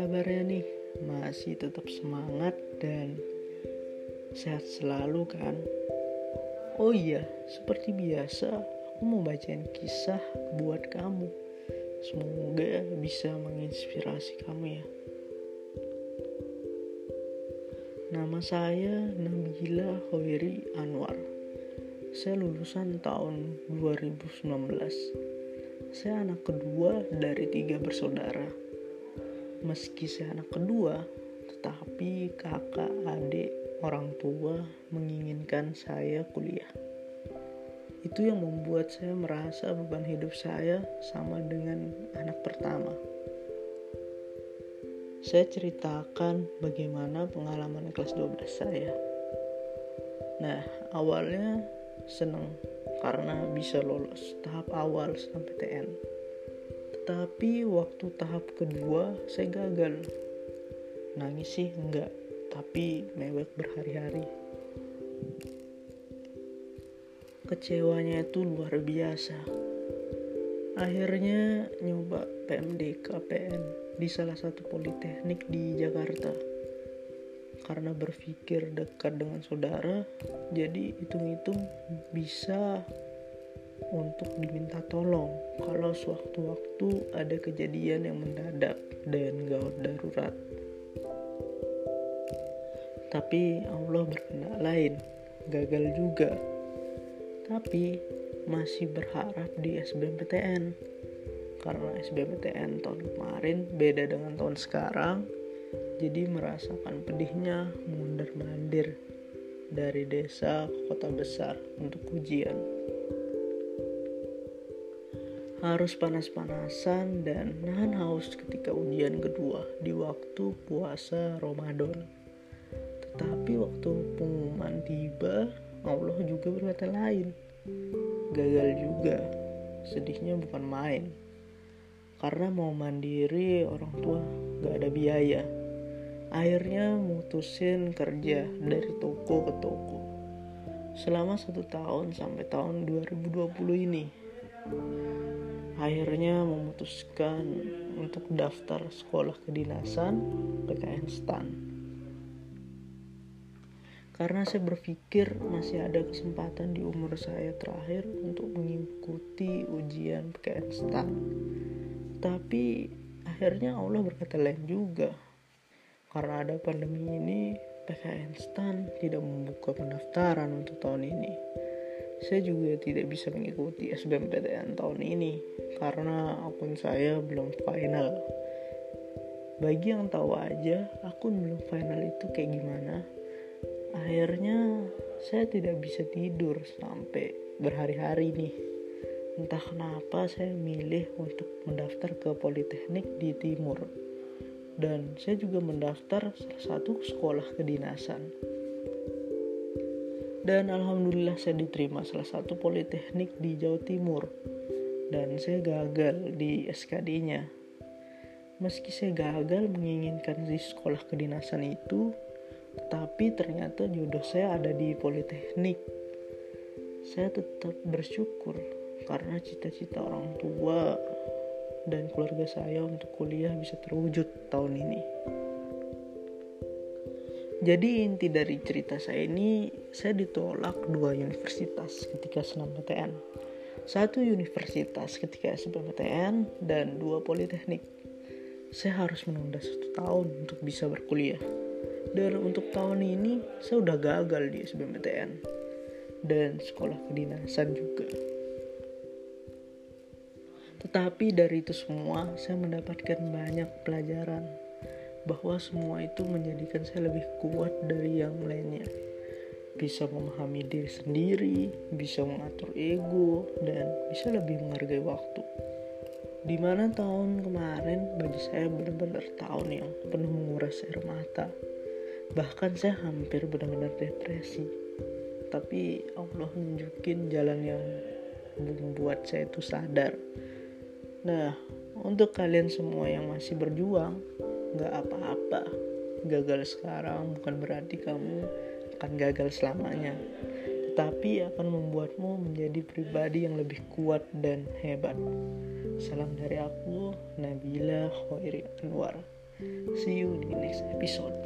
kabarnya nih? Masih tetap semangat dan sehat selalu kan? Oh iya, seperti biasa, aku mau bacain kisah buat kamu. Semoga bisa menginspirasi kamu ya. Nama saya Nabila Hoiri Anwar. Saya lulusan tahun 2019. Saya anak kedua dari tiga bersaudara meski saya anak kedua, tetapi kakak, adik, orang tua menginginkan saya kuliah. Itu yang membuat saya merasa beban hidup saya sama dengan anak pertama. Saya ceritakan bagaimana pengalaman kelas 12 saya. Nah, awalnya senang karena bisa lolos tahap awal sampai TN tapi waktu tahap kedua saya gagal. Nangis sih enggak, tapi mewek berhari-hari. Kecewanya itu luar biasa. Akhirnya nyoba PMD KPN di salah satu politeknik di Jakarta. Karena berpikir dekat dengan saudara, jadi hitung-hitung bisa untuk diminta tolong kalau sewaktu-waktu ada kejadian yang mendadak dan gawat darurat. Tapi Allah berkehendak lain, gagal juga. Tapi masih berharap di SBMPTN. Karena SBMPTN tahun kemarin beda dengan tahun sekarang, jadi merasakan pedihnya mundur-mandir dari desa ke kota besar untuk ujian harus panas-panasan dan nahan haus ketika ujian kedua di waktu puasa Ramadan. Tetapi waktu pengumuman tiba, Allah juga berkata lain. Gagal juga, sedihnya bukan main. Karena mau mandiri orang tua gak ada biaya. Akhirnya mutusin kerja dari toko ke toko. Selama satu tahun sampai tahun 2020 ini akhirnya memutuskan untuk daftar sekolah kedinasan PKN STAN. Karena saya berpikir masih ada kesempatan di umur saya terakhir untuk mengikuti ujian PKN STAN. Tapi akhirnya Allah berkata lain juga. Karena ada pandemi ini PKN STAN tidak membuka pendaftaran untuk tahun ini saya juga tidak bisa mengikuti SBMPTN tahun ini karena akun saya belum final. Bagi yang tahu aja, akun belum final itu kayak gimana. Akhirnya saya tidak bisa tidur sampai berhari-hari nih. Entah kenapa saya milih untuk mendaftar ke Politeknik di Timur. Dan saya juga mendaftar salah satu sekolah kedinasan dan alhamdulillah saya diterima salah satu politeknik di Jawa Timur dan saya gagal di SKD-nya. Meski saya gagal menginginkan di sekolah kedinasan itu, tetapi ternyata jodoh saya ada di politeknik. Saya tetap bersyukur karena cita-cita orang tua dan keluarga saya untuk kuliah bisa terwujud tahun ini. Jadi inti dari cerita saya ini, saya ditolak dua universitas ketika senam PTN. Satu universitas ketika SBMPTN dan dua politeknik. Saya harus menunda satu tahun untuk bisa berkuliah. Dan untuk tahun ini, saya udah gagal di SBMPTN dan sekolah kedinasan juga. Tetapi dari itu semua, saya mendapatkan banyak pelajaran bahwa semua itu menjadikan saya lebih kuat dari yang lainnya bisa memahami diri sendiri, bisa mengatur ego, dan bisa lebih menghargai waktu. Di mana tahun kemarin bagi saya benar-benar tahun yang penuh menguras air mata. Bahkan saya hampir benar-benar depresi. Tapi Allah nunjukin jalan yang membuat saya itu sadar. Nah, untuk kalian semua yang masih berjuang, nggak apa-apa. Gagal sekarang bukan berarti kamu akan gagal selamanya. Tetapi akan membuatmu menjadi pribadi yang lebih kuat dan hebat. Salam dari aku Nabila Khairi Anwar. See you di next episode